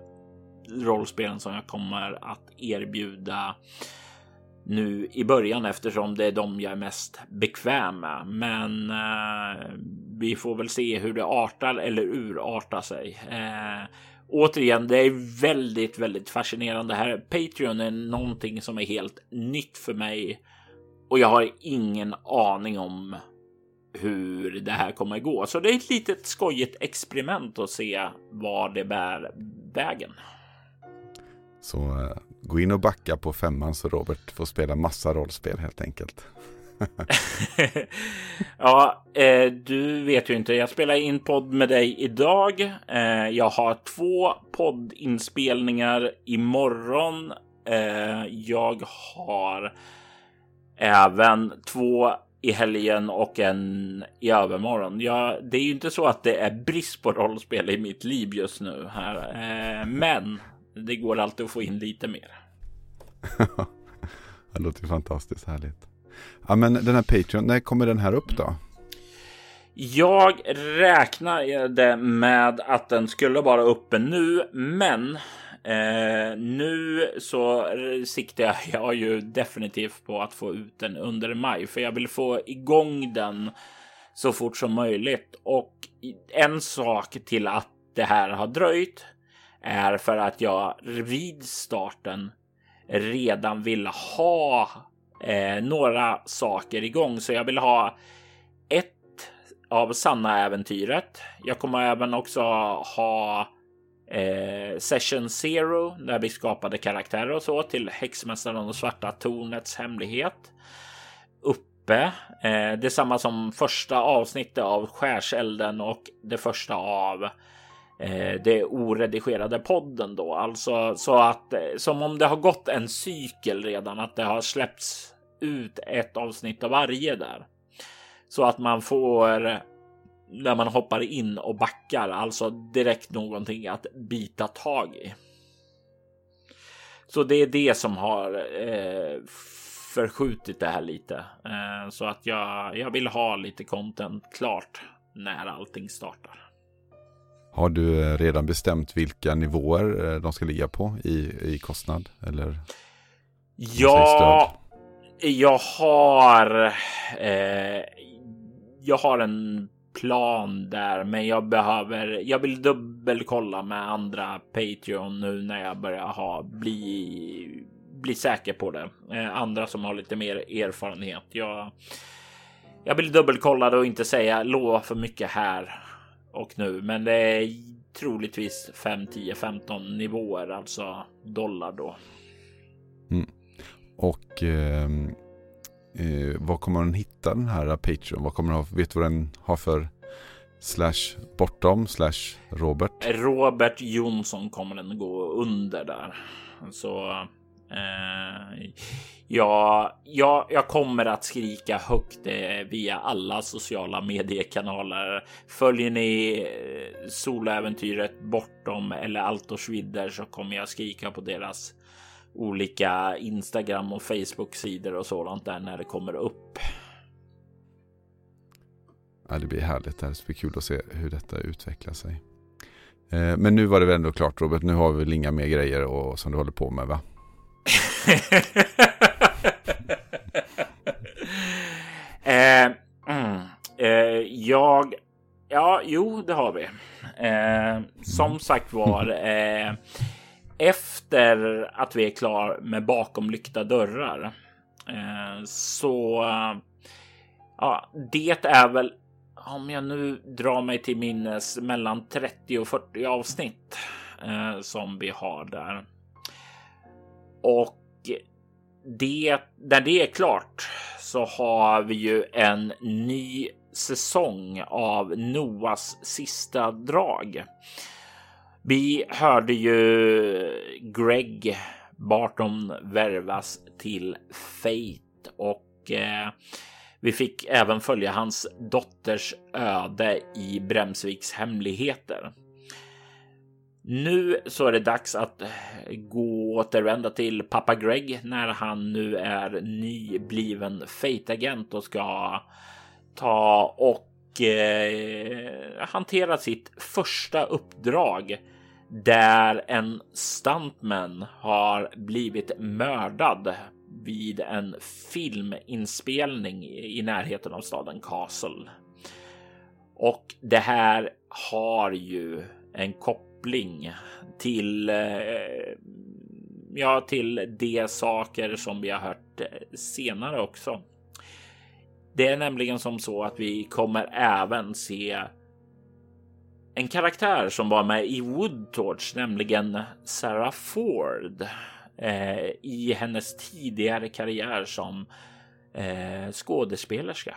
rollspelen som jag kommer att erbjuda nu i början eftersom det är de jag är mest bekväm med. Men eh, vi får väl se hur det artar eller urartar sig. Eh, återigen, det är väldigt, väldigt fascinerande här. Patreon är någonting som är helt nytt för mig och jag har ingen aning om hur det här kommer att gå. Så det är ett litet skojigt experiment att se var det bär vägen. Så uh, gå in och backa på femman så Robert får spela massa rollspel helt enkelt. ja, eh, du vet ju inte. Jag spelar in podd med dig idag. Eh, jag har två poddinspelningar imorgon. Eh, jag har även två i helgen och en i övermorgon. Ja, det är ju inte så att det är brist på rollspel i mitt liv just nu här, eh, men det går alltid att få in lite mer. det låter fantastiskt härligt. Ja, men den här Patreon, när kommer den här upp då? Jag räknade med att den skulle vara uppe nu, men Eh, nu så siktar jag ju definitivt på att få ut den under maj, för jag vill få igång den så fort som möjligt. Och en sak till att det här har dröjt är för att jag vid starten redan vill ha eh, några saker igång. Så jag vill ha ett av sanna äventyret. Jag kommer även också ha eh, Session Zero där vi skapade karaktärer och så till Häxmästaren och Svarta Tornets hemlighet. Uppe. Eh, detsamma som första avsnittet av Skärselden och det första av eh, Eh, det oredigerade podden då. Alltså så att eh, som om det har gått en cykel redan, att det har släppts ut ett avsnitt av varje där. Så att man får när man hoppar in och backar, alltså direkt någonting att bita tag i. Så det är det som har eh, förskjutit det här lite eh, så att jag, jag vill ha lite content klart när allting startar. Har du eh, redan bestämt vilka nivåer eh, de ska ligga på i, i kostnad? Eller ja, jag har. Eh, jag har en plan där, men jag behöver. Jag vill dubbelkolla med andra Patreon nu när jag börjar ha bli bli säker på det. Eh, andra som har lite mer erfarenhet. Jag. Jag vill dubbelkolla det och inte säga lova för mycket här och nu, men det är troligtvis 5, 10, 15 nivåer, alltså dollar då. Mm. Och eh, eh, var kommer den hitta den här Patreon? Vad kommer den ha, vet du vad den har för slash bortom slash Robert? Robert Jonsson kommer den gå under där. Så eh, ja, ja, jag kommer att skrika högt eh, via alla sociala mediekanaler. Följer ni eh, soloäventyret bortom eller Altors vidder så kommer jag skrika på deras olika Instagram och Facebook sidor och sådant där när det kommer upp. Ja, det blir härligt. Det blir kul att se hur detta utvecklar sig. Eh, men nu var det väl ändå klart Robert. Nu har vi väl inga mer grejer och, som du håller på med va? eh, mm, eh, jag... Ja, jo, det har vi. Eh, som sagt var. Eh, efter att vi är klar med bakom lyckta dörrar. Eh, så ja, det är väl om jag nu drar mig till minnes mellan 30 och 40 avsnitt eh, som vi har där. Och det, när det är klart så har vi ju en ny säsong av Noas sista drag. Vi hörde ju Greg Barton värvas till Fate och eh, vi fick även följa hans dotters öde i Bremsviks hemligheter. Nu så är det dags att eh, gå återvända till pappa Greg när han nu är nybliven Fate-agent och ska ta och eh, hantera sitt första uppdrag där en stuntman har blivit mördad vid en filminspelning i närheten av staden Castle. Och det här har ju en koppling till eh, ja, till de saker som vi har hört eh, senare också. Det är nämligen som så att vi kommer även se en karaktär som var med i Woodtorch, nämligen Sarah Ford eh, i hennes tidigare karriär som eh, skådespelerska.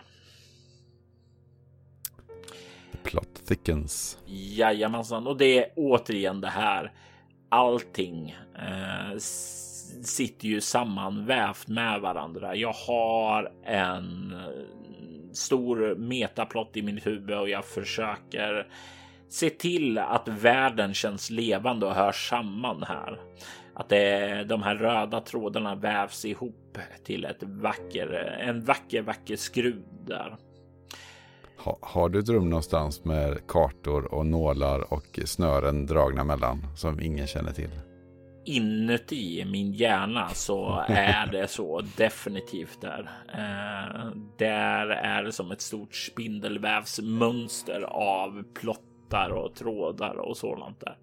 Plot thickens. Jajamensan, och det är återigen det här. Allting eh, sitter ju sammanvävt med varandra. Jag har en eh, stor metaplott i mitt huvud och jag försöker se till att världen känns levande och hör samman här. Att det, de här röda trådarna vävs ihop till ett vacker, en vacker, vacker skruv där. Ha, har du ett rum någonstans med kartor och nålar och snören dragna mellan som ingen känner till? Inuti min hjärna så är det så definitivt där. Eh, där är det som ett stort spindelvävsmönster av plottar och trådar och sådant där.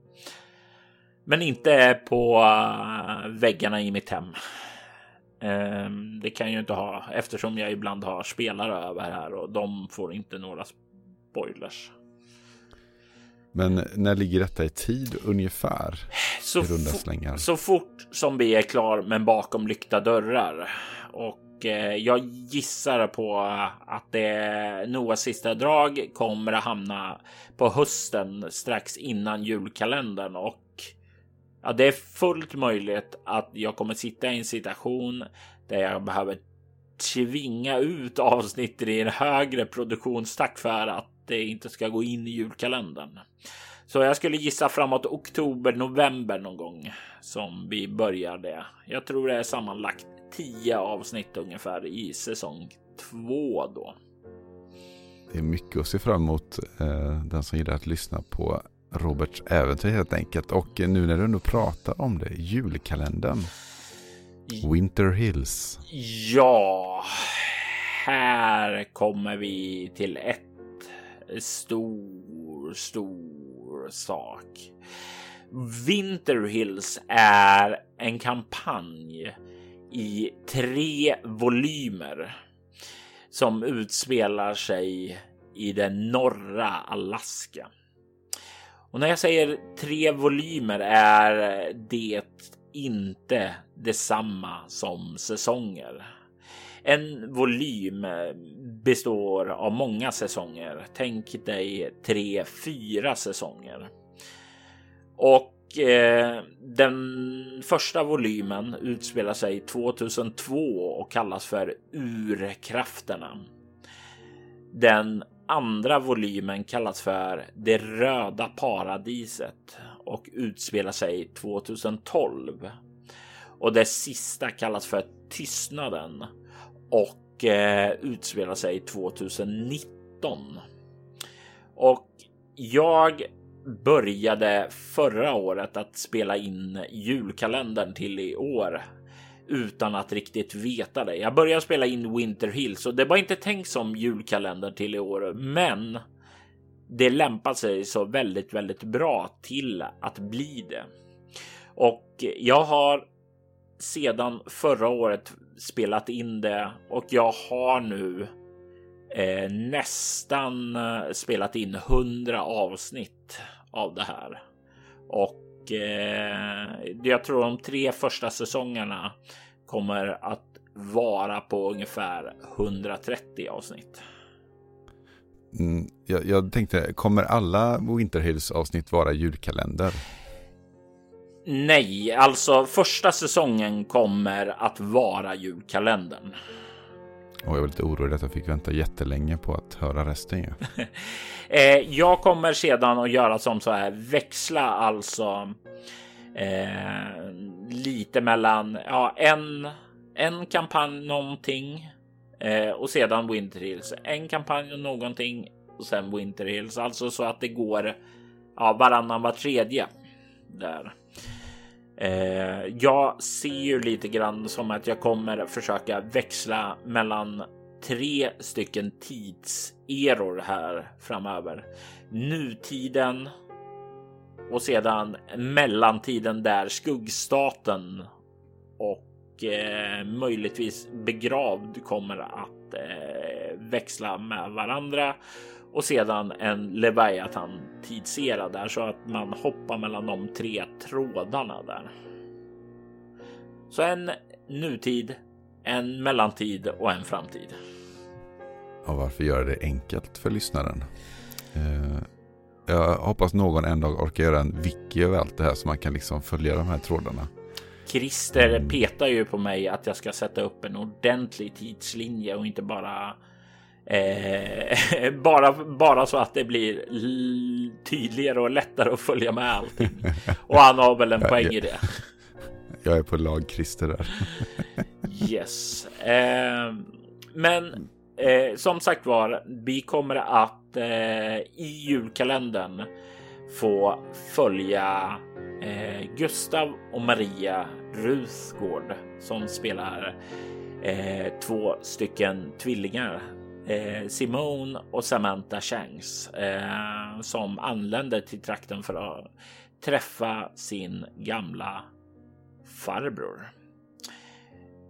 Men inte på eh, väggarna i mitt hem. Um, det kan jag ju inte ha eftersom jag ibland har spelare över här och de får inte några spoilers. Men när ligger detta i tid ungefär? Så, I så fort som vi är klar men bakom lyckta dörrar. Och eh, jag gissar på att det Noahs sista drag kommer att hamna på hösten strax innan julkalendern och Ja, det är fullt möjligt att jag kommer sitta i en situation där jag behöver tvinga ut avsnitt i en högre produktionstakt för att det inte ska gå in i julkalendern. Så jag skulle gissa framåt oktober, november någon gång som vi börjar det. Jag tror det är sammanlagt tio avsnitt ungefär i säsong två då. Det är mycket att se fram emot. Eh, den som gillar att lyssna på Roberts äventyr helt enkelt. Och nu när du ändå pratar om det, julkalendern. Winter Hills. Ja, här kommer vi till ett stor, stor sak. Winter Hills är en kampanj i tre volymer som utspelar sig i det norra Alaska. Och när jag säger tre volymer är det inte detsamma som säsonger. En volym består av många säsonger. Tänk dig tre, fyra säsonger. Och eh, den första volymen utspelar sig 2002 och kallas för Urkrafterna. Den andra volymen kallas för Det röda paradiset och utspelar sig 2012. Och det sista kallas för Tystnaden och eh, utspelar sig 2019. Och jag började förra året att spela in julkalendern till i år utan att riktigt veta det. Jag började spela in Winter Hills och det var inte tänkt som julkalender till i år, men det lämpar sig så väldigt, väldigt bra till att bli det. Och jag har sedan förra året spelat in det och jag har nu eh, nästan eh, spelat in hundra avsnitt av det här och eh, jag tror de tre första säsongerna kommer att vara på ungefär 130 avsnitt. Mm, jag, jag, tänkte, kommer alla Winter Hills avsnitt vara julkalender? Nej, alltså första säsongen kommer att vara julkalendern. Och jag var lite orolig att jag fick vänta jättelänge på att höra resten. Ja. eh, jag kommer sedan att göra som så här växla alltså eh, lite mellan ja, en, en kampanj någonting eh, och sedan Winter Hills. En kampanj och någonting och sen Winter Hills, alltså så att det går ja, varannan var tredje där. Eh, jag ser ju lite grann som att jag kommer försöka växla mellan tre stycken tidseror här framöver. Nutiden och sedan mellantiden där skuggstaten och eh, möjligtvis begravd kommer att eh, växla med varandra och sedan en Leviathan tidsera där så att man hoppar mellan de tre trådarna där. Så en nutid, en mellantid och en framtid. Och varför göra det enkelt för lyssnaren? Eh, jag hoppas någon en dag orkar göra en wiki över allt det här så man kan liksom följa de här trådarna. Christer mm. petar ju på mig att jag ska sätta upp en ordentlig tidslinje och inte bara Eh, bara, bara så att det blir tydligare och lättare att följa med allting. Och han har väl en poäng i det. Jag är på lag Christer där. yes. Eh, men eh, som sagt var, vi kommer att eh, i julkalendern få följa eh, Gustav och Maria Ruthgård som spelar eh, två stycken tvillingar eh, Simone och Samantha Shanks eh, som anländer till trakten för att träffa sin gamla farbror.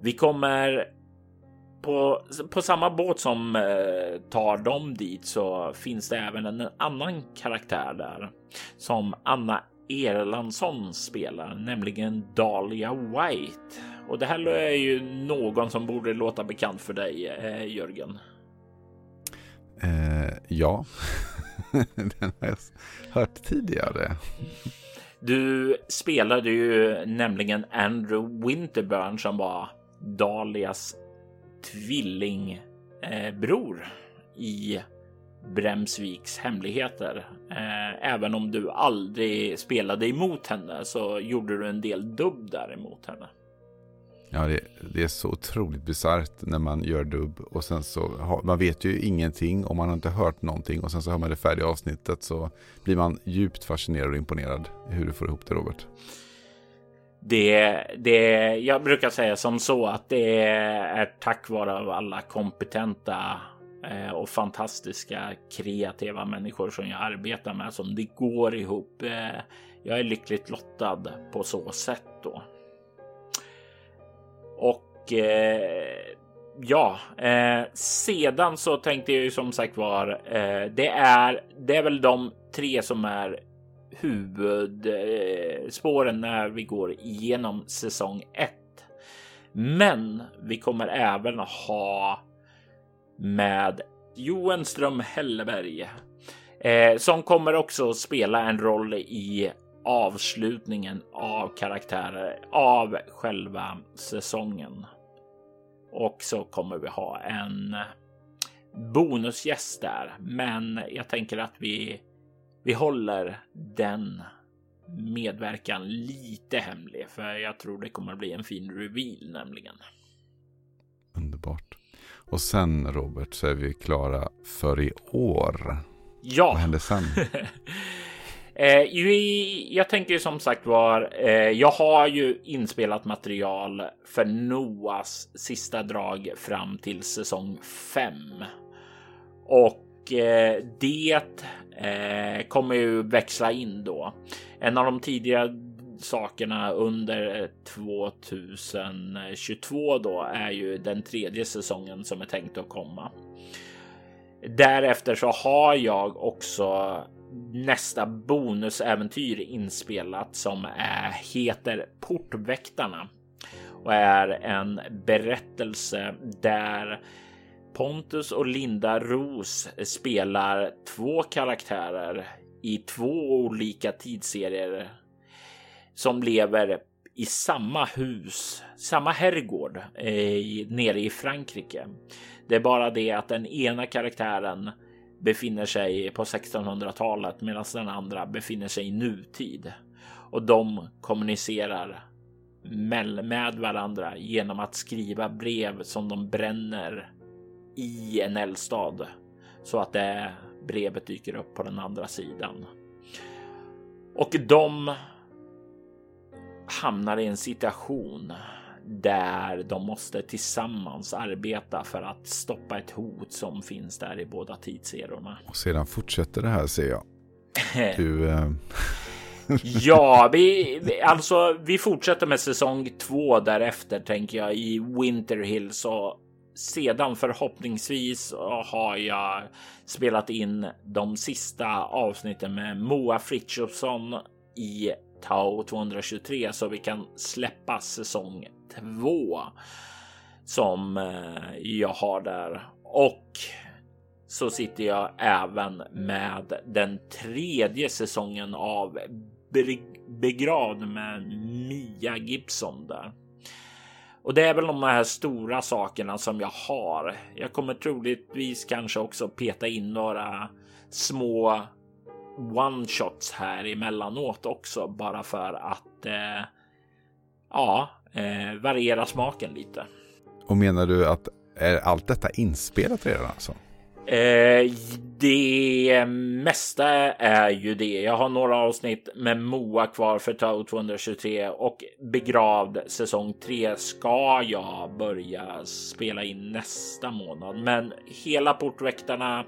Vi kommer på, på samma båt som eh, tar dem dit så finns det även en annan karaktär där som Anna Erlandsson spelar, nämligen Dahlia White. Och det här är ju någon som borde låta bekant för dig, eh, Jörgen. Eh, ja, den har jag hört tidigare. Du spelade ju nämligen Andrew Winterburn som var Dalias tvillingbror eh, i Bremsviks hemligheter. Eh, även om du aldrig spelade emot henne så gjorde du en del dubb där emot henne. Ja, det, det, är så otroligt bisarrt när man gör dubb och sen så har, man vet ju ingenting och man har inte hört någonting och sen så hör man det färdiga avsnittet så blir man djupt fascinerad och imponerad hur du får ihop det Robert. Det, det, jag brukar säga som så att det är tack vare alla kompetenta eh, och fantastiska kreativa människor som jag arbetar med som det går ihop. Eh, jag är lyckligt lottad på så sätt då. Och eh, ja, eh, sedan så tänkte jag ju som sagt var. Eh, det är. Det är väl de tre som är huvudspåren eh, när vi går igenom säsong 1. Men vi kommer även ha med Johan Ström Helleberg eh, som kommer också spela en roll i avslutningen av karaktärer av själva säsongen. Och så kommer vi ha en bonusgäst där, men jag tänker att vi vi håller den medverkan lite hemlig, för jag tror det kommer bli en fin reveal nämligen. Underbart. Och sen Robert så är vi klara för i år. Ja. Vad händer sen? Eh, jag tänker som sagt var, eh, jag har ju inspelat material för NOAs sista drag fram till säsong 5. Och eh, det eh, kommer ju växla in då. En av de tidigare sakerna under 2022 då är ju den tredje säsongen som är tänkt att komma. Därefter så har jag också nästa bonusäventyr inspelat som är, heter Portväktarna och är en berättelse där Pontus och Linda Ros spelar två karaktärer i två olika tidsserier som lever i samma hus, samma herrgård eh, nere i Frankrike. Det är bara det att den ena karaktären befinner sig på 1600-talet medan den andra befinner sig i nutid och de kommunicerar med varandra genom att skriva brev som de bränner i en eldstad så att det brevet dyker upp på den andra sidan. Och de hamnar i en situation där de måste tillsammans arbeta för att stoppa ett hot som finns där i båda tidserorna. Och sedan fortsätter det här ser jag. Du, eh... ja, vi, alltså vi fortsätter med säsong två därefter tänker jag i Winter Hills och sedan förhoppningsvis har jag spelat in de sista avsnitten med Moa Frithiofsson i Tau 223 så vi kan släppa säsong två som eh, jag har där och så sitter jag även med den tredje säsongen av Begravd med Mia Gibson där. Och det är väl de här stora sakerna som jag har. Jag kommer troligtvis kanske också peta in några små one shots här emellanåt också bara för att eh, ja, eh, variera smaken lite. Och menar du att är allt detta inspelat redan alltså? Eh, det mesta är ju det. Jag har några avsnitt med Moa kvar för Tau 223 och Begravd säsong 3 ska jag börja spela in nästa månad. Men hela Portväktarna,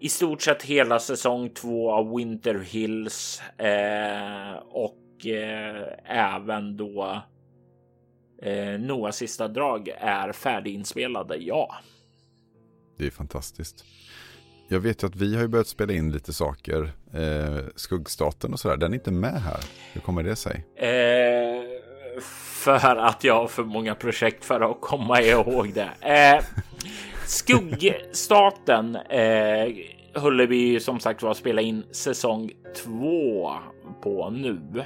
i stort sett hela säsong 2 av Winter Hills eh, och eh, även då eh, Noahs sista drag är färdiginspelade. Ja. Det är fantastiskt. Jag vet ju att vi har ju börjat spela in lite saker. Eh, skuggstaten och sådär. Den är inte med här. Hur kommer det sig? Eh, för att jag har för många projekt för att komma ihåg det. Eh, skuggstaten eh, håller vi som sagt var spela in säsong två på nu.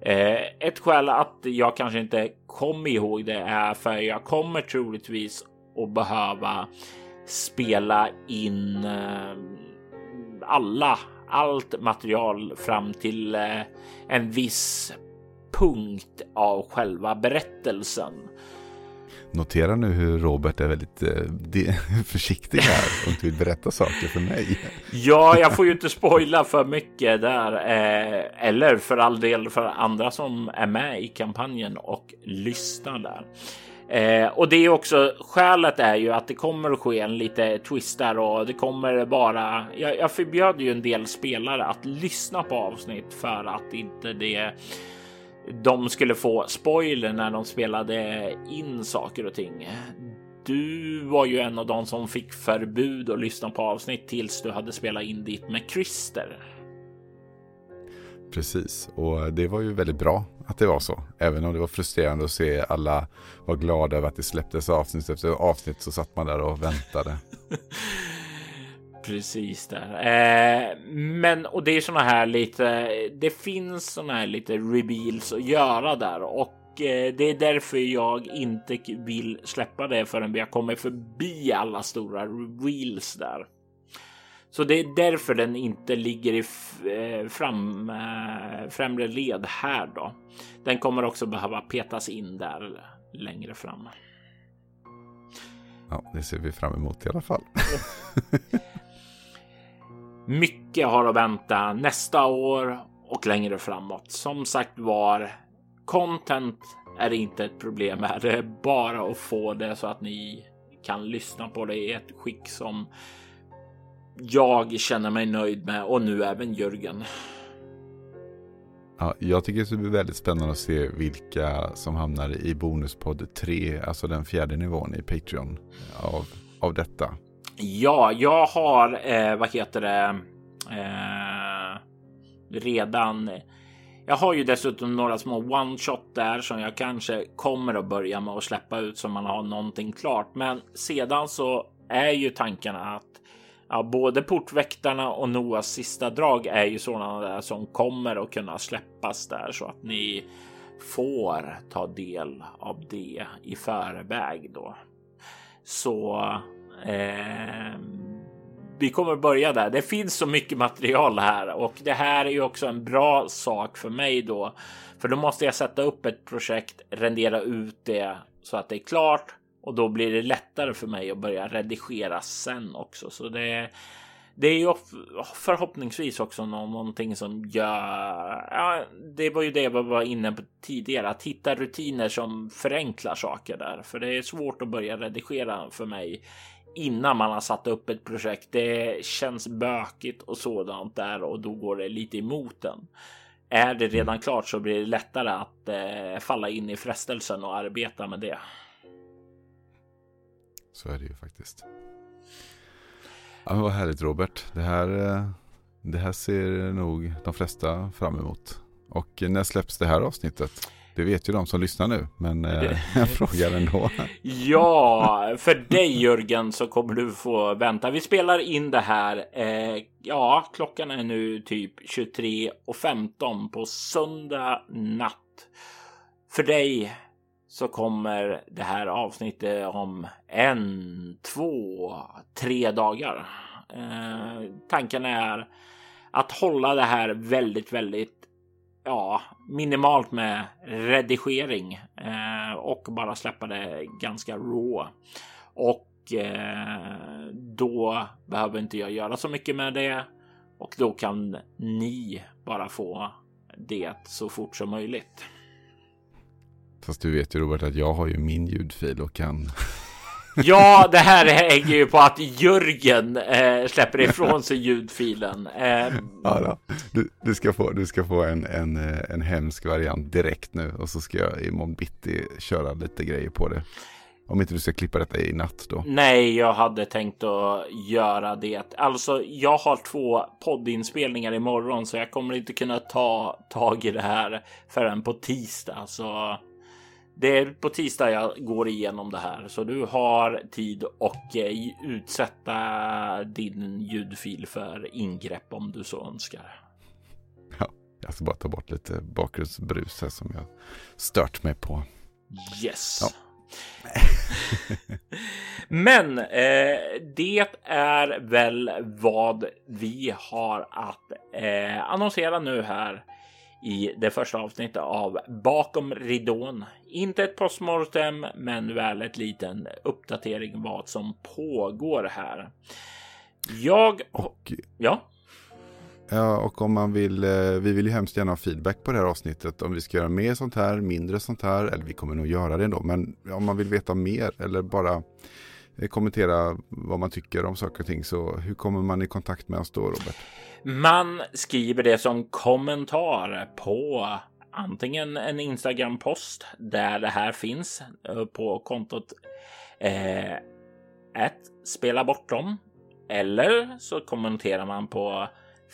Eh, ett skäl att jag kanske inte kommer ihåg det är för jag kommer troligtvis att behöva spela in eh, alla, allt material fram till eh, en viss punkt av själva berättelsen. Notera nu hur Robert är väldigt eh, försiktig här och inte vill berätta saker för mig. Ja, jag får ju inte spoila för mycket där. Eh, eller för all del för andra som är med i kampanjen och lyssnar där. Eh, och det är också skälet är ju att det kommer att ske en lite twist där och det kommer bara. Jag, jag förbjöd ju en del spelare att lyssna på avsnitt för att inte det de skulle få spoiler när de spelade in saker och ting. Du var ju en av de som fick förbud att lyssna på avsnitt tills du hade spelat in ditt med Christer. Precis, och det var ju väldigt bra att det var så. Även om det var frustrerande att se alla vara glada över att det släpptes avsnitt efter avsnitt så satt man där och väntade. Precis där. Eh, men och det är såna här lite. Det finns såna här lite reveals att göra där och eh, det är därför jag inte vill släppa det förrän vi har kommit förbi alla stora reveals där. Så det är därför den inte ligger i eh, fram, eh, främre led här då. Den kommer också behöva petas in där längre fram. Ja, det ser vi fram emot i alla fall. Mycket har att vänta nästa år och längre framåt. Som sagt var, content är inte ett problem här. Det är bara att få det så att ni kan lyssna på det i ett skick som jag känner mig nöjd med och nu även Jörgen. Ja, jag tycker det ska bli väldigt spännande att se vilka som hamnar i bonuspodd 3, alltså den fjärde nivån i Patreon av, av detta. Ja, jag har, eh, vad heter det, eh, redan. Jag har ju dessutom några små one shot där som jag kanske kommer att börja med att släppa ut så man har någonting klart. Men sedan så är ju tankarna att ja, både Portväktarna och Noahs sista drag är ju sådana där som kommer att kunna släppas där så att ni får ta del av det i förväg då. Så eh, vi kommer börja där. Det finns så mycket material här och det här är ju också en bra sak för mig då. För då måste jag sätta upp ett projekt, rendera ut det så att det är klart och då blir det lättare för mig att börja redigera sen också. Så det, det är ju förhoppningsvis också någonting som gör. Ja, det var ju det jag var inne på tidigare, att hitta rutiner som förenklar saker där, för det är svårt att börja redigera för mig innan man har satt upp ett projekt. Det känns bökigt och sådant där och då går det lite emot den. Är det redan klart så blir det lättare att eh, falla in i frestelsen och arbeta med det. Så är det ju faktiskt. Ja, vad härligt Robert. Det här, eh, det här ser nog de flesta fram emot. Och när släpps det här avsnittet? Det vet ju de som lyssnar nu, men eh, jag frågar ändå. ja, för dig Jörgen så kommer du få vänta. Vi spelar in det här. Eh, ja, klockan är nu typ 23.15 på söndag natt. För dig så kommer det här avsnittet om en, två, tre dagar. Eh, tanken är att hålla det här väldigt, väldigt ja, minimalt med redigering eh, och bara släppa det ganska raw. Och eh, då behöver inte jag göra så mycket med det och då kan ni bara få det så fort som möjligt. Fast du vet ju Robert att jag har ju min ljudfil och kan Ja, det här hänger ju på att Jörgen äh, släpper ifrån sig ljudfilen. Äh, ja, du, du, ska få, du ska få en, en, eh, en hemsk variant direkt nu och så ska jag imorgon bitti köra lite grejer på det. Om inte du ska klippa detta i natt då? Nej, jag hade tänkt att göra det. Alltså, jag har två poddinspelningar imorgon så jag kommer inte kunna ta tag i det här förrän på tisdag. Så det är på tisdag jag går igenom det här så du har tid och eh, utsätta din ljudfil för ingrepp om du så önskar. Ja, jag ska bara ta bort lite bakgrundsbrus här som jag stört mig på. Yes. Ja. Men eh, det är väl vad vi har att eh, annonsera nu här i det första avsnittet av Bakom ridån. Inte ett postmortem, men väl ett liten uppdatering vad som pågår här. Jag... Och, ja? Ja, och om man vill, eh, vi vill ju hemskt gärna ha feedback på det här avsnittet. Om vi ska göra mer sånt här, mindre sånt här, eller vi kommer nog göra det ändå. Men om man vill veta mer eller bara eh, kommentera vad man tycker om saker och ting. Så hur kommer man i kontakt med oss då, Robert? Man skriver det som kommentar på antingen en Instagram post där det här finns eh, på kontot eh, ett spela bortom eller så kommenterar man på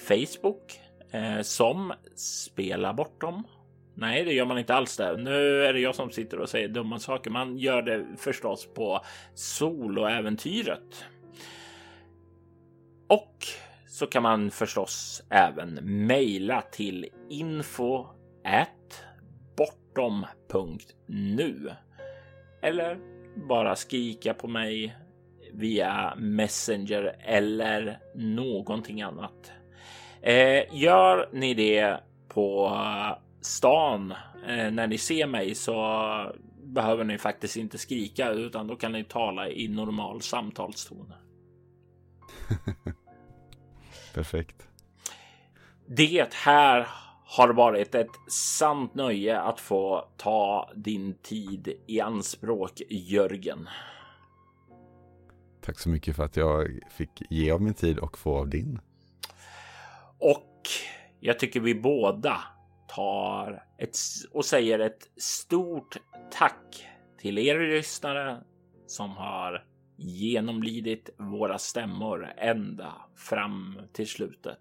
Facebook eh, som spela bortom. Nej, det gör man inte alls där. Nu är det jag som sitter och säger dumma saker. Man gör det förstås på soloäventyret. Och så kan man förstås även mejla till info bortom.nu eller bara skrika på mig via Messenger eller någonting annat. Eh, gör ni det på stan eh, när ni ser mig så behöver ni faktiskt inte skrika utan då kan ni tala i normal samtalston. Perfekt. Det här har varit ett sant nöje att få ta din tid i anspråk, Jörgen. Tack så mycket för att jag fick ge av min tid och få av din. Och jag tycker vi båda tar ett och säger ett stort tack till er lyssnare som har genomlidit våra stämmor ända fram till slutet.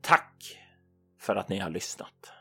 Tack för att ni har lyssnat.